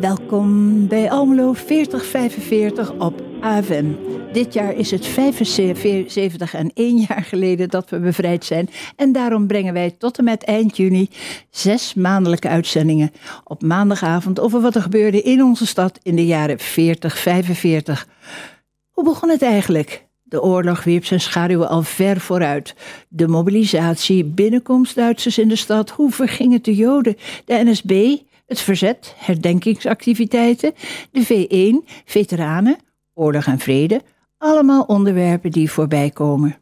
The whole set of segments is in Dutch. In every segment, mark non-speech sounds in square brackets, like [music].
Welkom bij Almelo 4045 op AVM. Dit jaar is het 75 en 1 jaar geleden dat we bevrijd zijn. En daarom brengen wij tot en met eind juni zes maandelijke uitzendingen op maandagavond over wat er gebeurde in onze stad in de jaren 4045. Hoe begon het eigenlijk? De oorlog wierp zijn schaduwen al ver vooruit. De mobilisatie, binnenkomst Duitsers in de stad, hoe verging het de Joden, de NSB, het verzet, herdenkingsactiviteiten, de V1, veteranen, oorlog en vrede, allemaal onderwerpen die voorbij komen.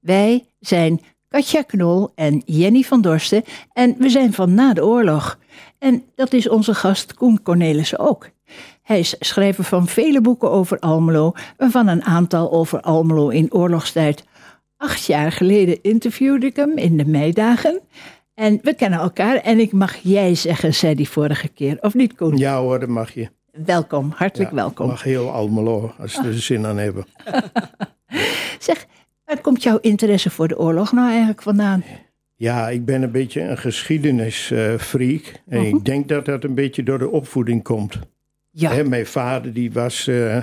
Wij zijn Katja Knol en Jenny van Dorsten en we zijn van na de oorlog. En dat is onze gast Koen Cornelissen ook. Hij is schrijver van vele boeken over Almelo, waarvan een aantal over Almelo in oorlogstijd. Acht jaar geleden interviewde ik hem in de meidagen. En we kennen elkaar en ik mag jij zeggen, zei die vorige keer. Of niet, Koen? Ja hoor, dat mag je. Welkom, hartelijk Ja, welkom. Mag heel Almelo, als ze er zin aan hebben. [laughs] Zeg, waar komt jouw interesse voor de oorlog nou eigenlijk vandaan? Ja, ik ben een beetje een geschiedenisfreak. en Mhm. ik denk dat dat een beetje door de opvoeding komt. Ja, Hè, mijn vader die was eh,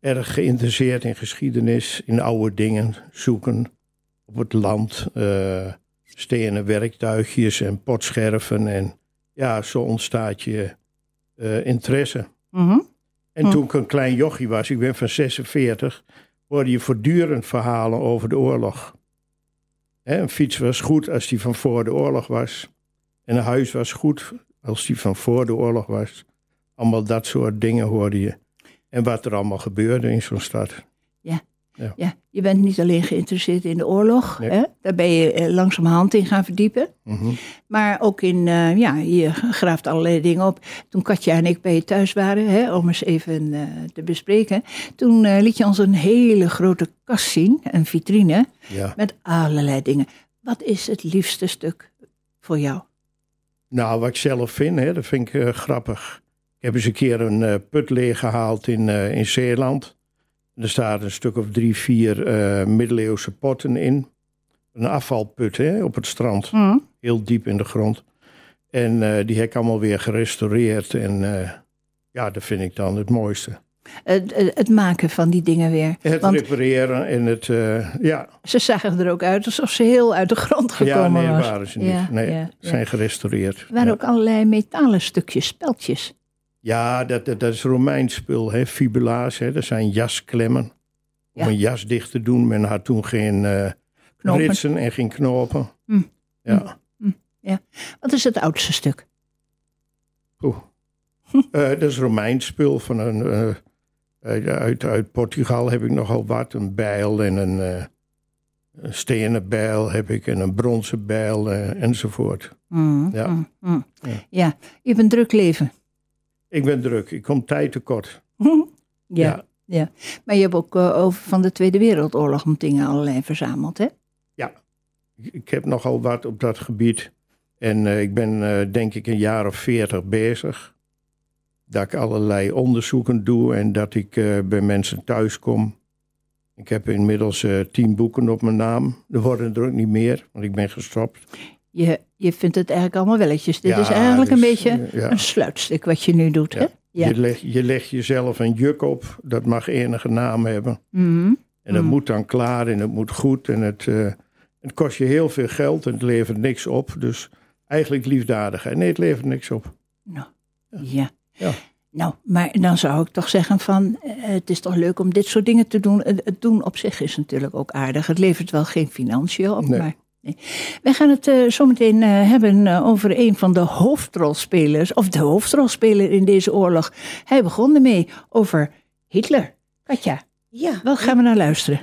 erg geïnteresseerd in geschiedenis, in oude dingen zoeken op het land. eh stenen werktuigjes en potscherven. En ja, zo ontstaat je eh, interesse. mhm. En Hm. toen ik een klein jochie was, ik ben van 46, hoorde je voortdurend verhalen over de oorlog. Hè, een fiets was goed als die van voor de oorlog was. En een huis was goed als die van voor de oorlog was. Allemaal dat soort dingen hoorde je. En wat er allemaal gebeurde in zo'n stad. ja, je bent niet alleen geïnteresseerd in de oorlog, Nee. hè? daar ben je eh, langzamerhand in gaan verdiepen. Mhm. Maar ook in, eh, ja, je graaft allerlei dingen op. Toen Katja en ik bij je thuis waren, hè, om eens even eh, te bespreken. Toen liet je ons een hele grote kast zien, een vitrine, Ja. met allerlei dingen. Wat is het liefste stuk voor jou? Nou, wat ik zelf vind, hè, dat vind ik grappig. Ik heb eens een keer een put leeggehaald in, in Zeeland. Er staat een stuk of drie, vier eh, middeleeuwse potten in. Een afvalput hè, op het strand, heel diep in de grond. En eh, die heb ik allemaal weer gerestaureerd. En eh, ja, dat vind ik dan het mooiste. Het, het maken van die dingen weer. Het Want repareren en het, ja. ze zagen er ook uit alsof ze heel uit de grond Ja, gekomen nee, was. waren ze niet. Ja, nee, ja, ja. zijn gerestaureerd. Er waren Ja. ook allerlei metalen stukjes, speltjes. Ja, dat, dat, dat is Romeins spul, hè? fibula's. Hè? Dat zijn jasklemmen. Ja. Om een jas dicht te doen. Men had toen geen Knopen. ritsen en geen knopen. Hm. Ja. Wat is het oudste stuk? Oeh. [laughs] Eh, dat is Romeins spul van een, eh, uit, uit, Portugal heb ik nogal wat. Een bijl en een, eh, een stenen bijl heb ik en een bronzen bijl enzovoort. Mm, Ja. mm, mm. Ja. ja, je hebt een druk leven. Ik ben druk, ik kom tijd tekort. ja, ja. Maar je hebt ook eh, over van de Tweede Wereldoorlog dingen allerlei verzameld, hè? Ik- Ik heb nogal wat op dat gebied. En eh, ik ben eh, denk ik een jaar of veertig bezig. Dat ik allerlei onderzoeken doe en dat ik bij mensen thuis kom. Ik heb inmiddels tien boeken op mijn naam. Er worden er ook niet meer, want ik ben gestopt. Je, je vindt het eigenlijk allemaal welletjes. Dit Ja, is eigenlijk een dus, beetje eh, ja. een sluitstuk wat je nu doet, hè? Ja. Je, leg, je legt jezelf een juk op, dat mag enige naam hebben. Mhm. En dat Mm. moet dan klaar en het moet goed. En het, eh, het kost je heel veel geld en het levert niks op. Dus eigenlijk liefdadigheid. Nee, het levert niks op. Nou, ja. Ja. Nou, maar dan zou ik toch zeggen van, eh, het is toch leuk om dit soort dingen te doen. Het, het doen op zich is natuurlijk ook aardig. Het levert wel geen financiën op, Nee. maar... Wij gaan het eh, zometeen eh, hebben eh, over een van de hoofdrolspelers, of de hoofdrolspeler in deze oorlog. Hij begon ermee over Hitler. Katja, Ja, waar gaan we naar luisteren?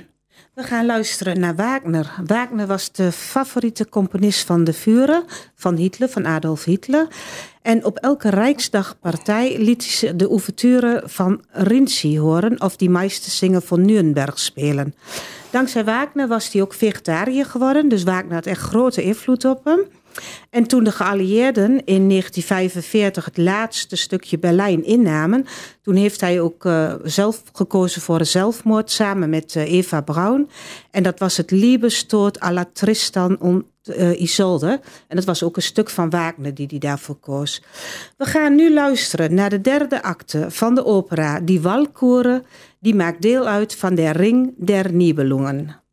We gaan luisteren naar Wagner. Wagner was de favoriete componist van de Führer, van Hitler, van Adolf Hitler. En op elke Rijksdagpartij liet ze de ouverture van Rinzi horen of die zingen van Nuremberg spelen. Dankzij Wagner was hij ook vegetariër geworden, dus Wagner had echt grote invloed op hem. En toen de geallieerden in 1945 het laatste stukje Berlijn innamen, toen heeft hij ook uh, zelf gekozen voor een zelfmoord samen met uh, Eva Braun. En dat was het Liebestod à la Tristan und uh, Isolde. En dat was ook een stuk van Wagner die hij daarvoor koos. We gaan nu luisteren naar de derde acte van de opera Die Walkoren. Die maakt deel uit van de Ring der Nibelungen.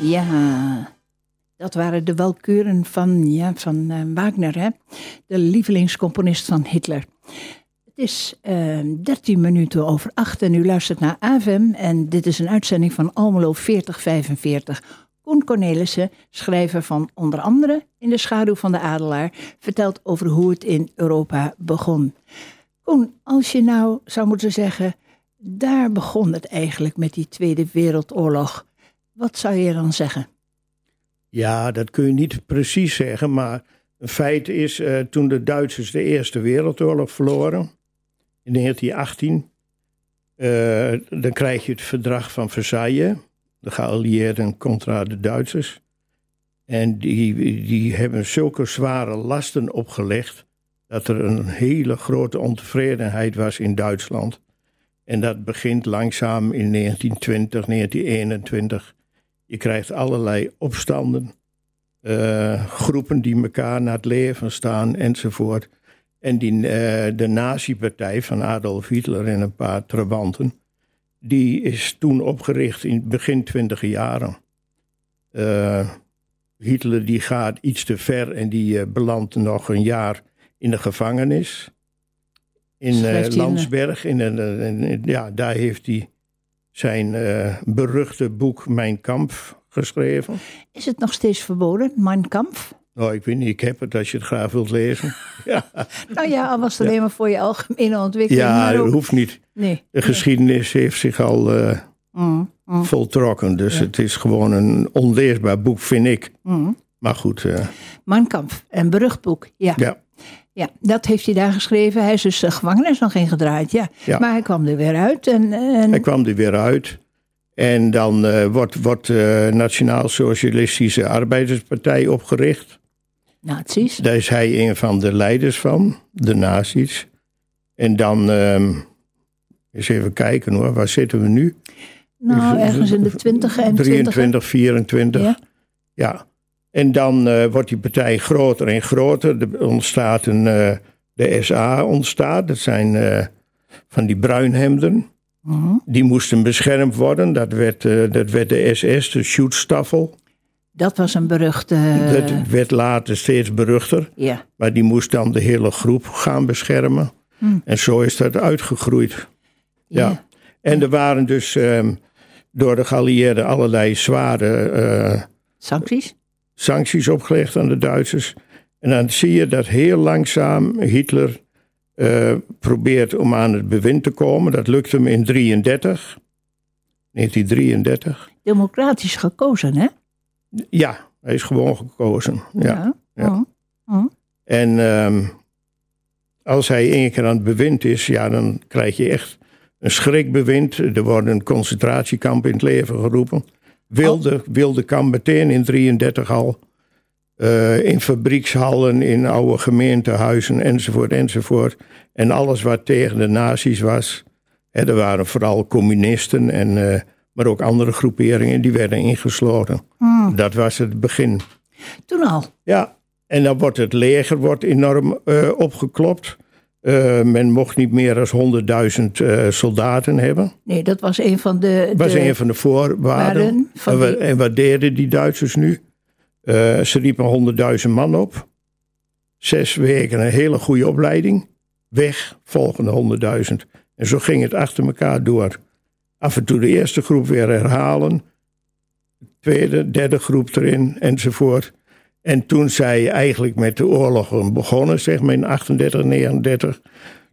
Ja, dat waren de walkuren van, ja, van uh, Wagner, hè? de lievelingscomponist van Hitler. Het is uh, 13 minuten over 8 en u luistert naar AVM en dit is een uitzending van Almelo 4045. Koen Cornelissen, schrijver van onder andere In de schaduw van de adelaar, vertelt over hoe het in Europa begon. Koen, als je nou zou moeten zeggen, daar begon het eigenlijk met die Tweede Wereldoorlog. Wat zou je dan zeggen? Ja, dat kun je niet precies zeggen, maar een feit is, uh, toen de Duitsers de Eerste Wereldoorlog verloren, in 1918, uh, eh, dan krijg je het verdrag van Versailles, de geallieerden contra de Duitsers. En die, die hebben zulke zware lasten opgelegd, dat er een hele grote ontevredenheid was in Duitsland. En dat begint langzaam in 1920, 1921. Je krijgt allerlei opstanden, uh, groepen die elkaar naar het leven staan enzovoort. En die, uh, de nazi-partij van Adolf Hitler en een paar trabanten, die is toen opgericht in begin twintige jaren. Uh, Hitler die gaat iets te ver en die belandt nog een jaar in de gevangenis. In Landsberg. In, in, ja, daar heeft hij zijn uh, beruchte boek Mijn Kamp geschreven. Is het nog steeds verboden, Mijn Kamp? Nou, ik weet niet, ik heb het als je het graag wilt lezen. [laughs] ja. Nou ja, al was het alleen maar voor je algemene ontwikkeling. Ja, dat hoeft niet. Nee. De geschiedenis heeft zich al uh, mm, mm. voltrokken. Dus het is gewoon een onleesbaar boek, vind ik. Mm. Maar goed. Uh, Mijn Kamp, een berucht boek, ja. Ja. Ja, dat heeft hij daar geschreven. Hij is dus de eh, gevangenis nog ingedraaid, ja. ja. Maar hij kwam er weer uit. En, en... Hij kwam er weer uit. En dan uh, wordt, wordt de uh, Nationaal-Socialistische Arbeiderspartij opgericht. Nazi's. Daar is hij een van de leiders van, de nazi's. En dan, uh, eens even kijken hoor, waar zitten we nu? Nou, ergens in de 20 en 23, 24. Ja. ja. En dan uh, wordt die partij groter en groter. Er ontstaat een, uh, de SA ontstaat. Dat zijn uh, van die bruinhemden. -huh. Die moesten beschermd worden. Dat werd, dat werd de SS, de Schutzstaffel. Dat was een beruchte... Dat werd later steeds beruchter. Ja. Maar die moest dan de hele groep gaan beschermen. Hm. En zo is dat uitgegroeid. Ja. ja. En er waren dus um, door de geallieerden allerlei zware... Sancties? Sancties opgelegd aan de Duitsers. En dan zie je dat heel langzaam Hitler uh, probeert om aan het bewind te komen. Dat lukt hem in 33, 1933. Democratisch gekozen, hè? Ja, hij is gewoon gekozen. Ja. ja. Oh. Oh. En um, als hij één keer aan het bewind is, ja, dan krijg je echt een schrikbewind. Er worden een concentratiekamp in het leven geroepen. Wilde, wilde kan meteen in 33 al. Uh, in fabriekshallen, in oude gemeentehuizen enzovoort enzovoort. En alles wat tegen de nazi's was. Hè, er waren vooral communisten, en, uh, maar ook andere groeperingen die werden ingesloten. Hmm. Dat was het begin. Toen al? Ja, en dan wordt het leger wordt enorm uh, opgeklopt. Uh, men mocht niet meer dan 100.000 uh, soldaten hebben. Nee, dat was een van de. Dat was een van de voorwaarden. Van. En wat deden die Duitsers nu? Uh, ze riepen 100.000 man op. Zes weken een hele goede opleiding. Weg, volgende 100.000. En zo ging het achter elkaar door. Af en toe de eerste groep weer herhalen. Tweede, derde groep erin enzovoort. En toen zij eigenlijk met de oorlog begonnen, zeg maar in 38, 39,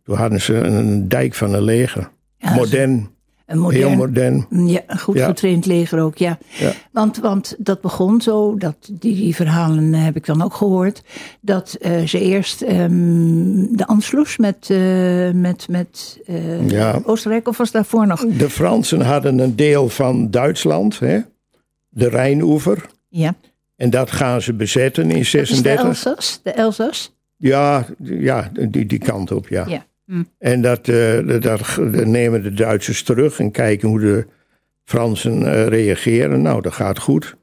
toen hadden ze een dijk van een leger. modern. Een modern, heel modern. Ja, een goed getraind leger ook, ja. ja. Want, want dat begon zo, dat, die, die verhalen heb ik dan ook gehoord, dat uh, ze eerst um, de Anschluss met, uh, met, met uh, ja. Oostenrijk, of was daarvoor nog? De Fransen hadden een deel van Duitsland, hè? de Rijnoever. Ja. En dat gaan ze bezetten in 36. de Elzas? De Elzas? Ja, ja die, die kant op, ja. ja. Hm. En dat, uh, dat, nemen de Duitsers terug en kijken hoe de Fransen uh, reageren. Nou, dat gaat goed.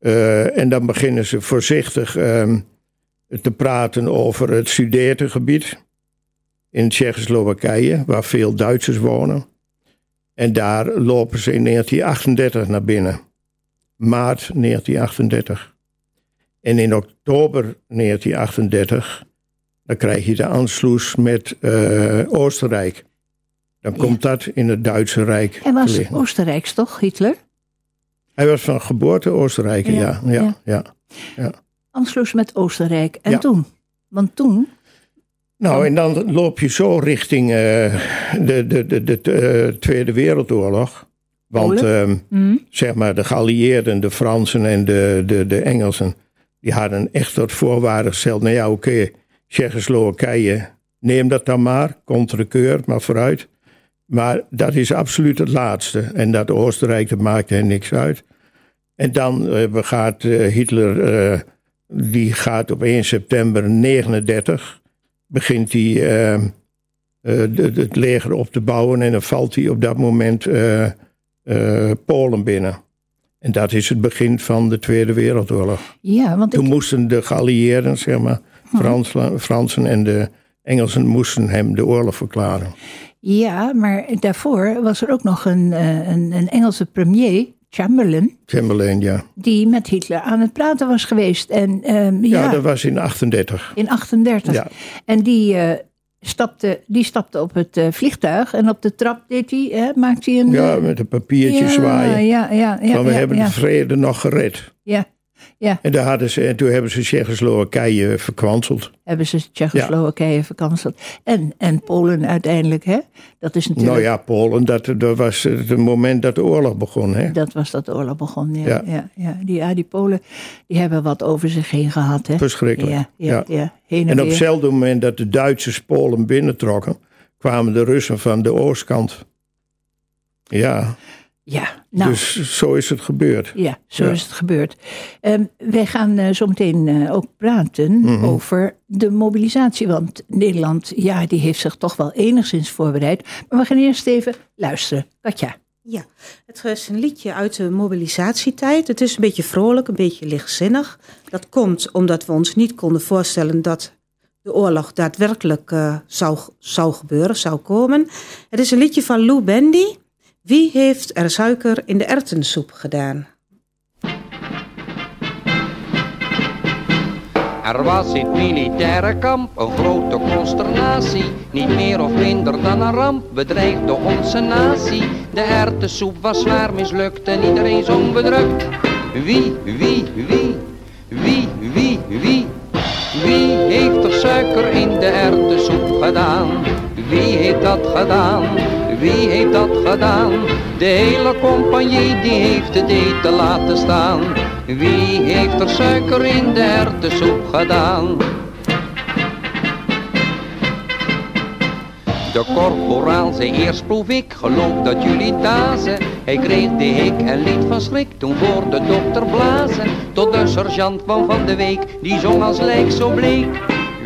Uh, en dan beginnen ze voorzichtig ehm, te praten over het Sudetengebied in Tsjechoslowakije, waar veel Duitsers wonen. En daar lopen ze in 1938 naar binnen. maart 1938. En in oktober 1938, dan krijg je de aansluis met uh, Oostenrijk. Dan komt dat in het Duitse Rijk. Hij was Oostenrijks toch, Hitler? Hij was van geboorte Oostenrijker, ja. ja, ja, ja. met Oostenrijk. En toen? Want toen nou, en dan loop je zo richting uh, de, de, de, de uh, Tweede Wereldoorlog. Want uh, mm. zeg maar, de geallieerden, de Fransen en de, de, de Engelsen, die hadden echt tot voorwaarde gesteld. Nou ja, oké, okay, Tsjechoslowakije, neem dat dan maar, contre keur, maar vooruit. Maar dat is absoluut het laatste. En dat Oostenrijk, dat maakt er niks uit. En dan gaat Hitler, die gaat op 1 september 39 begint hij het leger op te bouwen en dan valt hij op dat moment Polen binnen. En dat is het begin van de Tweede Wereldoorlog. Ja, want Toen moesten de geallieerden, zeg maar, hm. Fransen, Fransen en de Engelsen moesten hem de oorlog verklaren. Ja, maar daarvoor was er ook nog een, een, een Engelse premier, Chamberlain. Chamberlain, ja. Die met Hitler aan het praten was geweest. En, um, ja, ja, dat was in 38. In 38. Ja. En die, uh, stapte, die stapte op het uh, vliegtuig en op de trap deed hij, hè, maakte hij een... Ja, met een papiertje ja, zwaaien. Ja, ja, ja. Van we hebben de vrede nog gered. Ja. Ja. En, daar hadden ze, en toen hebben ze Tsjechoslowakije verkwanseld. Hebben ze Tsjechoslowakije ja. verkanseld. En, en Polen uiteindelijk, hè? Dat is natuurlijk... Nou ja, Polen, dat, dat was het moment dat de oorlog begon, hè? Dat was dat de oorlog begon, ja. ja. ja, ja. Die, ja, die Polen, die hebben wat over zich heen gehad, hè? Verschrikkelijk. Ja, ja, ja. Heen en, en op hetzelfde moment dat de Duitsers Polen binnentrokken, kwamen de Russen van de oostkant. Ja. Ja, nou. Dus zo is het gebeurd. Ja, zo is het gebeurd. Um, wij gaan uh, zo meteen uh, ook praten mm-hmm. over de mobilisatie. Want Nederland, ja, die heeft zich toch wel enigszins voorbereid. Maar we gaan eerst even luisteren. Katja. Ja, het is een liedje uit de mobilisatietijd. Het is een beetje vrolijk, een beetje lichtzinnig. Dat komt omdat we ons niet konden voorstellen dat de oorlog daadwerkelijk uh, zou, zou gebeuren, zou komen. Het is een liedje van Lou Bendy. Wie heeft er suiker in de erwtensoep gedaan? Er was in het militaire kamp een grote consternatie. Niet meer of minder dan een ramp bedreigde onze natie. De erwtensoep was zwaar mislukt en iedereen zong bedrukt. Wie, wie, wie, wie, wie, wie, wie heeft er suiker in de erwtensoep gedaan? Wie heeft dat gedaan? Wie heeft dat gedaan? De hele compagnie die heeft het eten laten staan. Wie heeft er suiker in de erwtensoep gedaan? De korporaal zei eerst proef ik, geloof dat jullie dazen. Hij kreeg de hik en liet van schrik toen voor de dokter blazen. Tot de sergeant van van de week, die zong als lijk zo bleek.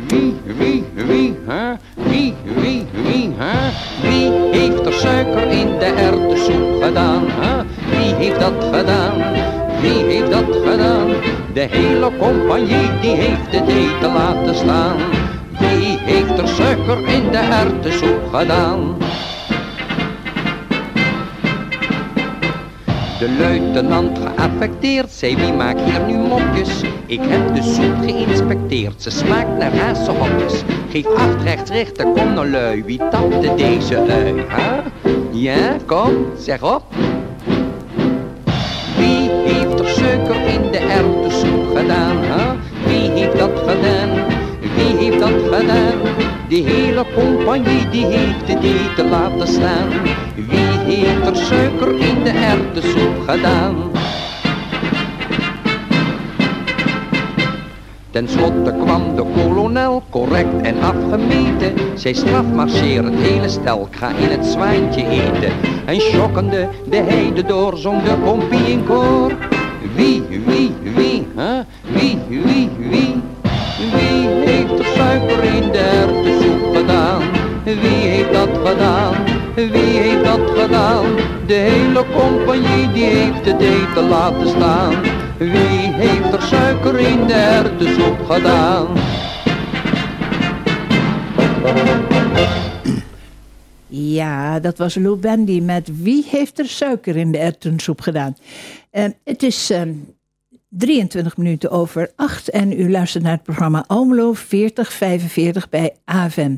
Wie, wie, wie, hè? Wie, wie, wie, hè? Wie heeft er suiker in de erwtensoep gedaan? Wie heeft dat gedaan? Wie heeft dat gedaan? De hele compagnie die heeft het eten laten staan. Wie heeft er suiker in de erwtensoep gedaan? De luitenant geaffecteerd zei wie maakt hier nu mopjes Ik heb de soep geïnspecteerd, ze smaakt naar hazenhokjes Geef acht rechts rechter, kom nou lui, wie tapte deze ui? Ja, kom, zeg op Wie heeft er suiker in de erwtensoep gedaan? Wie heeft dat gedaan? Wie heeft dat gedaan? De hele compagnie die heeft het eten laten staan Wie heeft er suiker in de erwtensoep gedaan? Ten slotte kwam de kolonel, correct en afgemeten. Zij strafmarcheer het hele stel, ik ga in het zwijntje eten. En schokkende de heide door, de kompie in koor. Wie, wie, wie, hè? Wie, wie, wie? Wie heeft er suiker in de erwtensoep gedaan? Wie heeft dat gedaan? Wie heeft dat gedaan? De hele compagnie die heeft het eten laten staan. Wie heeft er suiker in de erwtensoep gedaan? Ja, dat was Lou Bendy met Wie heeft er suiker in de erwtensoep gedaan? Uh, het is uh, 23 minuten over 8 en u luistert naar het programma Almelo 4045 bij AVM.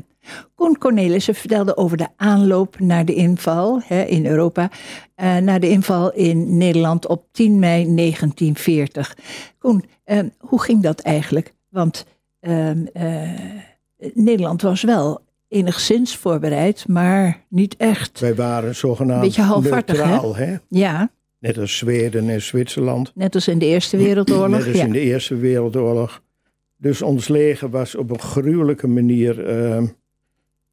Koen Cornelissen vertelde over de aanloop naar de inval hè, in Europa, uh, naar de inval in Nederland op 10 mei 1940. Koen, uh, hoe ging dat eigenlijk? Want uh, Nederland was wel enigszins voorbereid, maar niet echt. Wij waren zogenaamd Beetje halfhartig, neutraal, hè? Ja. Net als Zweden en Zwitserland. Net als in de Eerste Wereldoorlog. Net als ja. in de Eerste Wereldoorlog. Dus ons leger was op een gruwelijke manier uh,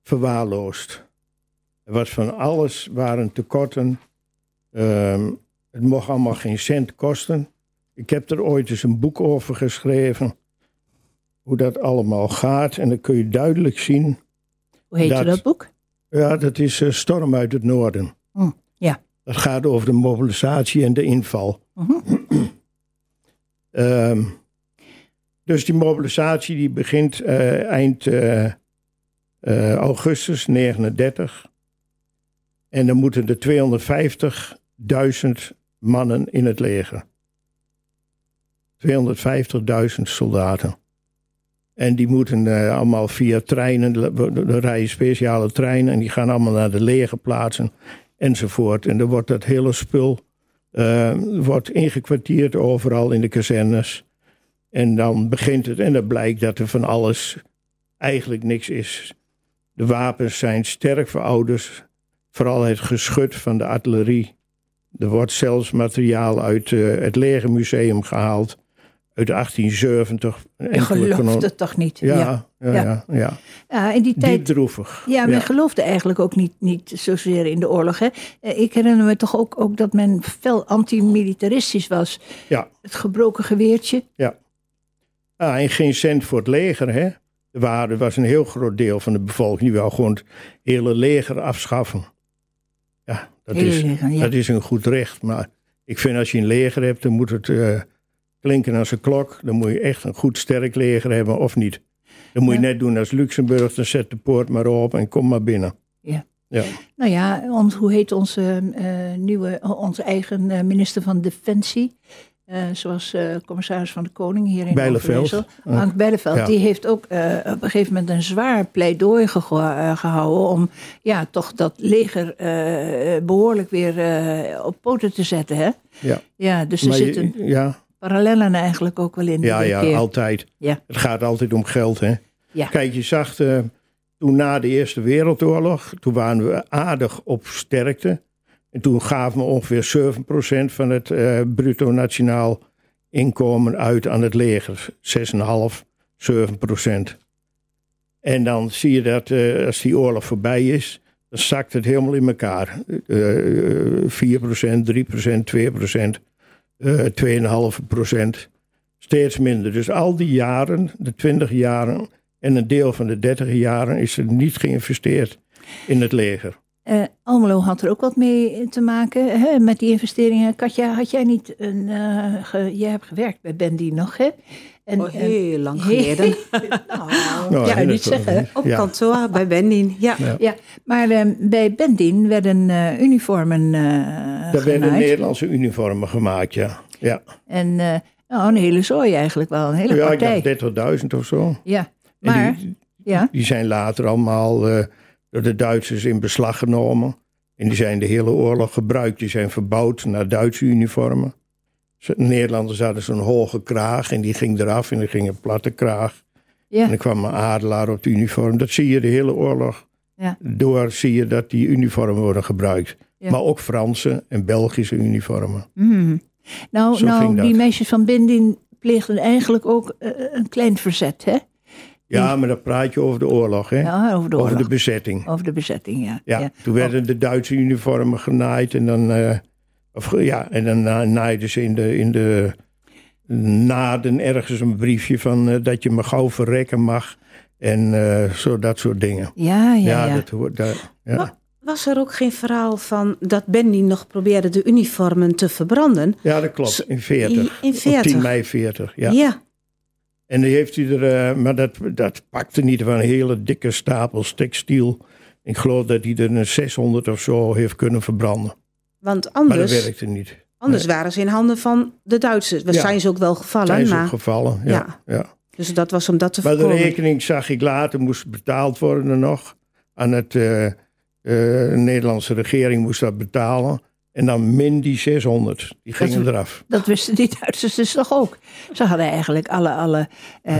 verwaarloosd. Er was van alles, waren tekorten. Uh, het mocht allemaal geen cent kosten. Ik heb er ooit eens een boek over geschreven. Hoe dat allemaal gaat. En dan kun je duidelijk zien. Hoe heet dat, dat boek? Ja, dat is uh, Storm uit het Noorden. Mm, ja. Dat gaat over de mobilisatie en de inval. Mm -hmm. um, dus die mobilisatie die begint uh, eind uh, uh, augustus 39. En dan moeten er 250.000 mannen in het leger. 250.000 soldaten. En die moeten allemaal via treinen, er rijden speciale treinen en die gaan allemaal naar de legerplaatsen enzovoort. En dan wordt dat hele spul wordt ingekwartierd overal in de kazernes. En dan begint het en dan blijkt dat er van alles eigenlijk niks is. De wapens zijn sterk verouderd. Vooral het geschut van de artillerie. Er wordt zelfs materiaal uit uh, het legermuseum gehaald. Uit 1870. Je gelooft het toch niet? Ja, ja, ja. ja, ja. ja in die tijd, Diep droevig. Ja, men geloofde eigenlijk ook niet, niet zozeer in de oorlog. Hè? Ik herinner me toch ook, ook dat men fel antimilitaristisch was. Ja. Het gebroken geweertje. Ja. Ah, en geen cent voor het leger, hè? Er, waren, er was een heel groot deel van de bevolking die wil gewoon het hele leger afschaffen. Ja, dat, is, leger, ja. dat is een goed recht. Maar ik vind als je een leger hebt, dan moet het uh, klinken als een klok. Dan moet je echt een goed sterk leger hebben of niet. Dan moet je Ja. net doen als Luxemburg, dan zet de poort maar op en kom maar binnen. Ja. Ja. Nou ja, ons, hoe heet onze uh, nieuwe, onze eigen uh, minister van Defensie? Uh, zoals uh, commissaris van de Koning hier in Bijleveld. Bijleveld, Ja. die heeft ook uh, op een gegeven moment een zwaar pleidooi ge gehouden om ja, toch dat leger eh, behoorlijk weer eh, op poten te zetten. Hè? Ja. Ja, dus er Maar je- zitten ja, parallellen eigenlijk ook wel in. ja, ja, keer. altijd. Ja. Het gaat altijd om geld, hè? Ja. Kijk, je zag eh, toen na de Eerste Wereldoorlog, toen waren we aardig op sterkte. En toen gaven we ongeveer 7% van het eh, bruto nationaal inkomen uit aan het leger. 6,5, 7%. En dan zie je dat eh, als die oorlog voorbij is, dan zakt het helemaal in elkaar. Eh, 4%, 3%, 2%, eh 2,5%. Steeds minder. Dus al die jaren, de 20 jaren en een deel van de 30 jaren, is er niet geïnvesteerd in het leger. Eh, Almelo had er ook wat mee te maken hè, met die investeringen. Katja, had jij niet een. eh, ge- jij hebt gewerkt bij Bendy nog, hè? En, Oh, en- heel lang geleden. nou, [laughs] Nou, ja, niet dat- zeggen. Op Ja. kantoor bij Bendin. Ja. Ja. Ja, maar eh, bij Bendin werden eh, uniformen eh Daar werden. Nederlandse uniformen gemaakt, ja. Ja, En eh, nou, een hele zooi eigenlijk wel, een hele ja ik partij. dacht 30.000 of zo. Ja, maar die, ja, die zijn later allemaal eh, door de Duitsers in beslag genomen. En die zijn de hele oorlog gebruikt. Die zijn verbouwd naar Duitse uniformen. Nederlanders hadden zo'n hoge kraag en die ging eraf en er ging een platte kraag. En ja, er kwam een adelaar op de uniform. Dat zie je de hele oorlog. Ja. Door zie je dat die uniformen worden gebruikt. Ja. Maar ook Franse en Belgische uniformen. mhm. Nou, Zo nou die meisjes van Bendin pleegden eigenlijk ook eh, een klein verzet, hè? Ja, maar dan praat je over de oorlog, hè? Ja, over de oorlog. over de bezetting. Over de bezetting, ja. Ja, toen werden de Duitse uniformen genaaid en dan, eh, of, ge- ja, en dan na- naaiden ze in de, in de naden ergens een briefje van eh, dat je me gauw verrekken mag en eh, zo dat soort dingen. Ja, ja, Ja, ja. dat hoort. ja. Was er ook geen verhaal van dat Bendin nog probeerde de uniformen te verbranden? ja, dat klopt. In 40. In Op 40. 10 mei 40, ja. ja. En die heeft hij er, eh, maar dat, dat pakte niet van hele dikke stapels textiel. Ik geloof dat hij er een 600 of zo heeft kunnen verbranden. Want Maar anders, dat werkte niet. anders waren ze in handen van de Duitsers. We Ja. zijn ze ook wel gevallen. Zijn ze maar, ook gevallen, ja. Ja. ja. Dus dat was om dat te Maar de voorkomen. rekening zag ik later, moest betaald worden nog. Aan het, eh, eh, de Nederlandse regering moest dat betalen. En dan min die 600. Die gingen Dat- eraf. Dat wisten die Duitsers dus toch ook. Ze hadden eigenlijk alle, alle, eh,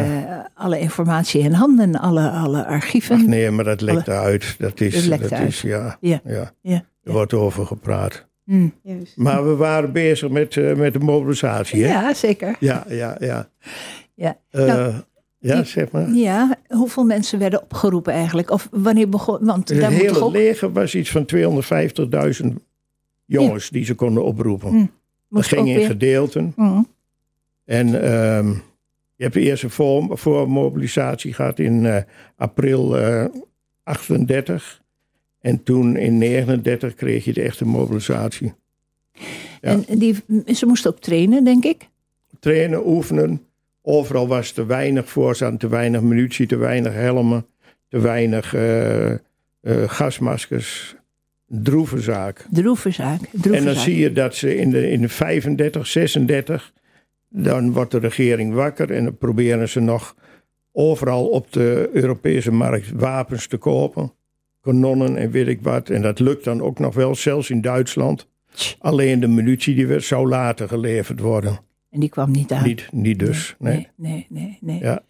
alle informatie in handen, alle, alle archieven. Ach nee, maar dat lekt uit. Dat is, Dat lekt dat uit. is ja. Ja. ja. Ja. Er wordt over gepraat. Hm. Juist. Maar we waren bezig met, eh, met de mobilisatie, hè? Ja, zeker. Ja, ja, ja. Ja. Eh, Nou, ja, die- zeg maar. Ja, hoeveel mensen werden opgeroepen eigenlijk? Of wanneer begon? Want Het daar moet toch hele ook leger was iets van 250.000 jongens die ze konden oproepen. Hm. Dat ging in weer. gedeelten. Hm. En ehm, je hebt eerst een voor, voormobilisatie gehad in eh, april eh 38. En toen in 39 kreeg je de echte mobilisatie. Ja. En die, ze moesten ook trainen, denk ik. Trainen, oefenen. Overal was te weinig voorzaan, te weinig munitie, te weinig helmen, te weinig eh, eh, gasmaskers. Droeve zaak. Droevenzaak. droevenzaak. En dan zie je dat ze in de, in de 35, 36, dan wordt de regering wakker en dan proberen ze nog overal op de Europese markt wapens te kopen. Kanonnen en weet ik wat. En dat lukt dan ook nog wel, zelfs in Duitsland. Alleen de munitie die werd, zou later geleverd worden. En die kwam niet aan. Niet, niet dus. Nee. Nee, nee, nee. nee. Ja.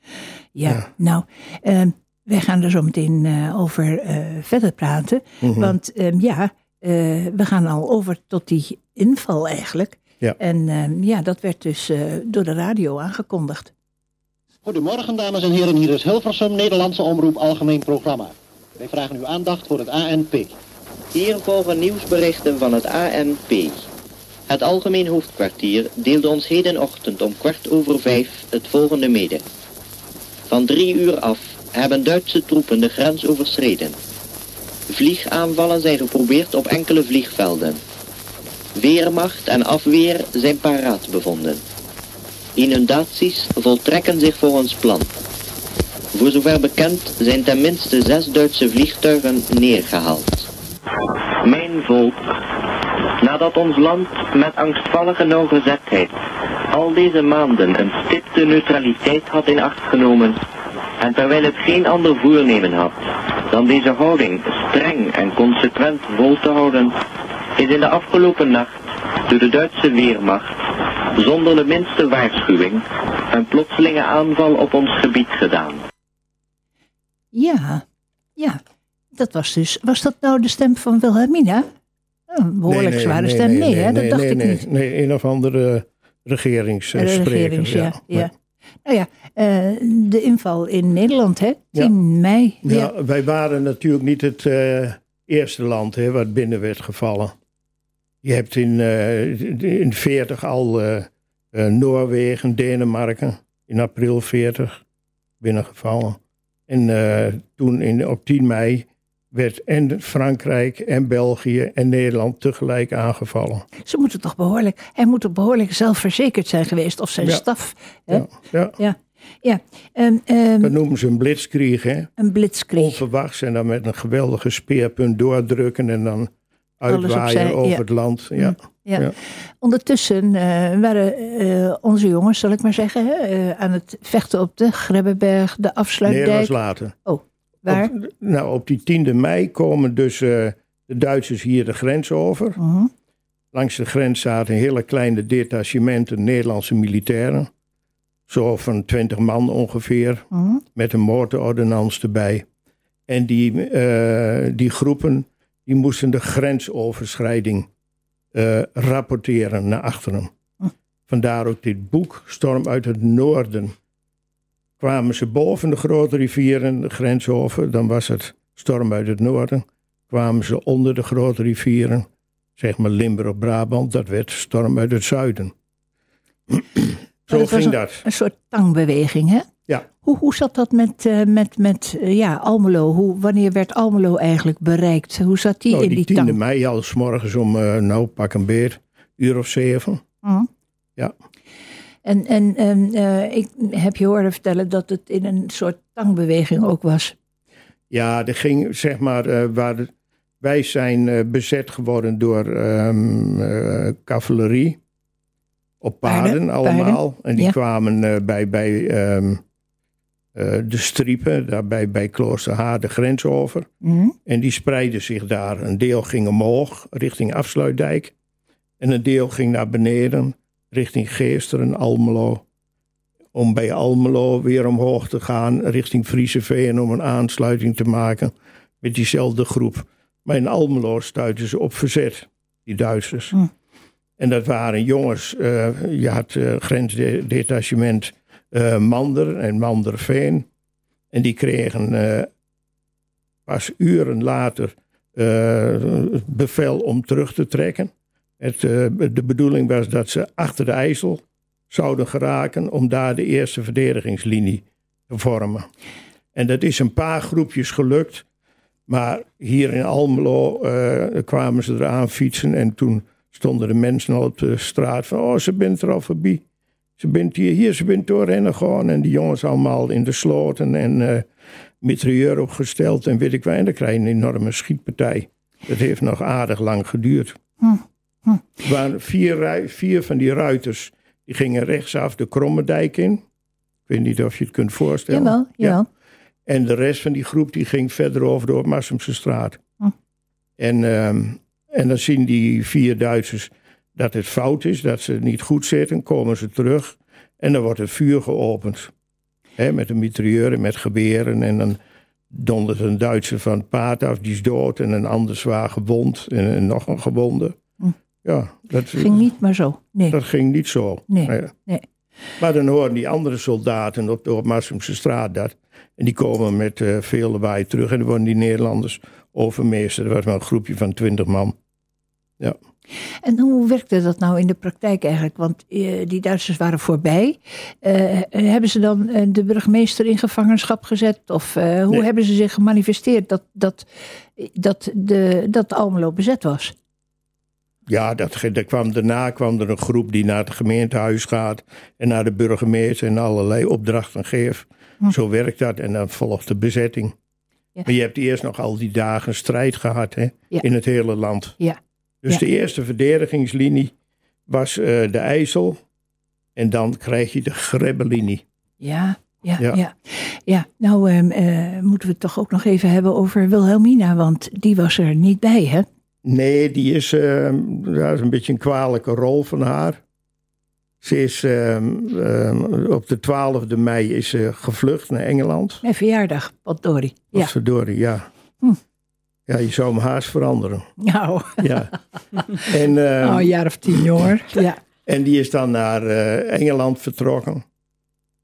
Ja, Ja. nou, ehm, wij gaan er zo meteen eh, over eh, verder praten. Mhm. Want ehm, ja, eh, we gaan al over tot die inval eigenlijk. Ja. En ehm, ja, dat werd dus eh, door de radio aangekondigd. Goedemorgen dames en heren, hier is Hilversum, Nederlandse Omroep Algemeen Programma. Wij vragen uw aandacht voor het ANP. Hier volgen nieuwsberichten van het ANP. Het Algemeen Hoofdkwartier deelde ons hedenochtend om kwart over vijf het volgende mede. Van drie uur af hebben Duitse troepen de grens overschreden. Vliegaanvallen zijn geprobeerd op enkele vliegvelden. Weermacht en afweer zijn paraat bevonden. Inundaties voltrekken zich volgens plan. Voor zover bekend zijn ten minste zes Duitse vliegtuigen neergehaald. Mijn volk, nadat ons land met angstvallige nauwgezetheid al deze maanden een stipte neutraliteit had in acht genomen en terwijl het geen ander voornemen had dan deze houding streng en consequent vol te houden, is in de afgelopen nacht door de Duitse Weermacht zonder de minste waarschuwing een plotselinge aanval op ons gebied gedaan. Ja, ja. Dat was dus, was dat nou de stem van Wilhelmina? Een behoorlijk zware stem. Nee, hè, dat dacht nee, ik niet. Nee, een of andere De regeringsspreker. regerings, ja. ja. ja. Nou ja, eh, de inval in Nederland, hè? 10 Ja. mei. Ja, Ja. wij waren natuurlijk niet het eh, eerste land hè, wat binnen werd gevallen. Je hebt in, eh in 40 al eh, eh, Noorwegen, Denemarken, in april 40 binnengevallen. En toen in, op 10 mei werd en Frankrijk en België en Nederland tegelijk aangevallen. Ze moeten toch behoorlijk, hij moet toch behoorlijk zelfverzekerd zijn geweest, of zijn Ja. staf. Hè? Ja, ja. Ja, ja. Ehm, ehm, Dat noemen ze een blitzkrieg, hè? een blitzkrieg. onverwachts en dan met een geweldige speerpunt doordrukken en dan uitwaaien over ja. het land. Ja. Ja. Ja. Ondertussen eh, waren eh, onze jongens, zal ik maar zeggen, eh, aan het vechten op de Grebbeberg, de Nee, dat afsluitdijk. was later. Waar? Op, nou, op die 10e mei komen dus eh, de Duitsers hier de grens over. Mhm. Langs de grens zaten hele kleine detachementen Nederlandse militairen. Zo van 20 man ongeveer, Mhm. met een motorordonnans erbij. En die, eh, die groepen die moesten de grensoverschrijding eh, rapporteren naar achteren. Hm. Vandaar ook dit boek, Storm uit het Noorden. Kwamen ze boven de grote rivieren de grens over, dan was het Storm uit het Noorden. Kwamen ze onder de grote rivieren, zeg maar Limburg-Brabant, dat werd Storm uit het Zuiden. Zo dat ging een- dat. Een soort tangbeweging, hè? Ja. Hoe, hoe zat dat met, eh, met, met eh, ja, Almelo? Hoe, wanneer werd Almelo eigenlijk bereikt? Hoe zat die Nou, in die die, 10e tang? mei al, s morgens om, eh, nou pak een beer, uur of zeven. Mhm. Ja. En, en, en eh, ik heb je horen vertellen dat het in een soort tangbeweging ook was. Ja, er ging zeg maar, eh, waar de- wij zijn eh, bezet geworden door ehm, eh, cavalerie. Op paarden, Paarden, allemaal. En die ja. kwamen bij, bij ehm, eh, de striepen, daarbij bij Kloosterhaar de grens over. Mhm. En die spreidden zich daar. Een deel ging omhoog, richting Afsluitdijk. En een deel ging naar beneden, richting Geesteren, Almelo. Om bij Almelo weer omhoog te gaan, richting Frieseveen... om een aansluiting te maken met diezelfde groep. Maar in Almelo stuitten ze op verzet, die Duitsers. Hm. En dat waren jongens, eh, je had eh, grensdetachement eh, Mander en Manderveen. En die kregen pas uren later bevel om terug te trekken. Het, eh, de bedoeling was dat ze achter de IJssel zouden geraken om daar de eerste verdedigingslinie te vormen. En dat is een paar groepjes gelukt. Maar hier in Almelo eh, kwamen ze eraan fietsen en toen stonden de mensen al op de straat van, oh, ze bent er al voorbij. Ze bent hier, hier, ze bent doorrennen gewoon. En die jongens allemaal in de sloten en eh mitrailleur opgesteld en weet ik wat. En dan krijg je een enorme schietpartij. Dat heeft nog aardig lang geduurd. Hm, hm. Er waren vier, vier van die ruiters, die gingen rechtsaf de Kromme Dijk in. Ik weet niet of je het kunt voorstellen. Jawel, Ja. jawel. En de rest van die groep die ging verder over door Massumse straat. Hm. En, ehm, en dan zien die vier Duitsers dat het fout is, dat ze niet goed zitten. Komen ze terug en dan wordt het vuur geopend. Hè, met een mitrailleur en met geweren. En dan dondert een Duitser van het paard af, die is dood. En een ander zwaar gewond en, en nog een gewonde. Ja, dat Ging niet maar zo. Nee. dat ging niet zo. Nee, nee. Maar dan horen die andere soldaten op de op straat dat. En die komen met eh, veel lawaai terug. En dan worden die Nederlanders overmeester. Er was maar een groepje van twintig man. En hoe werkte dat nou in de praktijk eigenlijk? Want eh, die Duitsers waren voorbij. Eh, hebben ze dan de burgemeester in gevangenschap gezet? Of hoe Nee. hebben ze zich gemanifesteerd dat, dat, dat, de, dat Almelo bezet was? Ja, dat, dat kwam, daarna kwam er een groep die naar het gemeentehuis gaat. En naar de burgemeester en allerlei opdrachten geeft. Hm. Zo werkt dat. En dan volgt de bezetting. Ja. Maar je hebt eerst nog al die dagen strijd gehad hè, Ja. in het hele land. Ja. Dus de eerste verdedigingslinie was eh, de IJssel. En dan krijg je de Grebbelinie. Ja, ja, ja. Ja. ja. nou ehm, eh, moeten we het toch ook nog even hebben over Wilhelmina, want die was er niet bij, hè? Nee, die is, dat is een beetje een kwalijke rol van haar. Ze is ehm, ehm, op de 12e mei is ze gevlucht naar Engeland. Mijn verjaardag, potdorie. Ja, ja. Hm. Ja, je zou hem haast veranderen. nou, Ja. [laughs] en, oh, een jaar of tien hoor. Ja, en die is dan naar eh, Engeland vertrokken.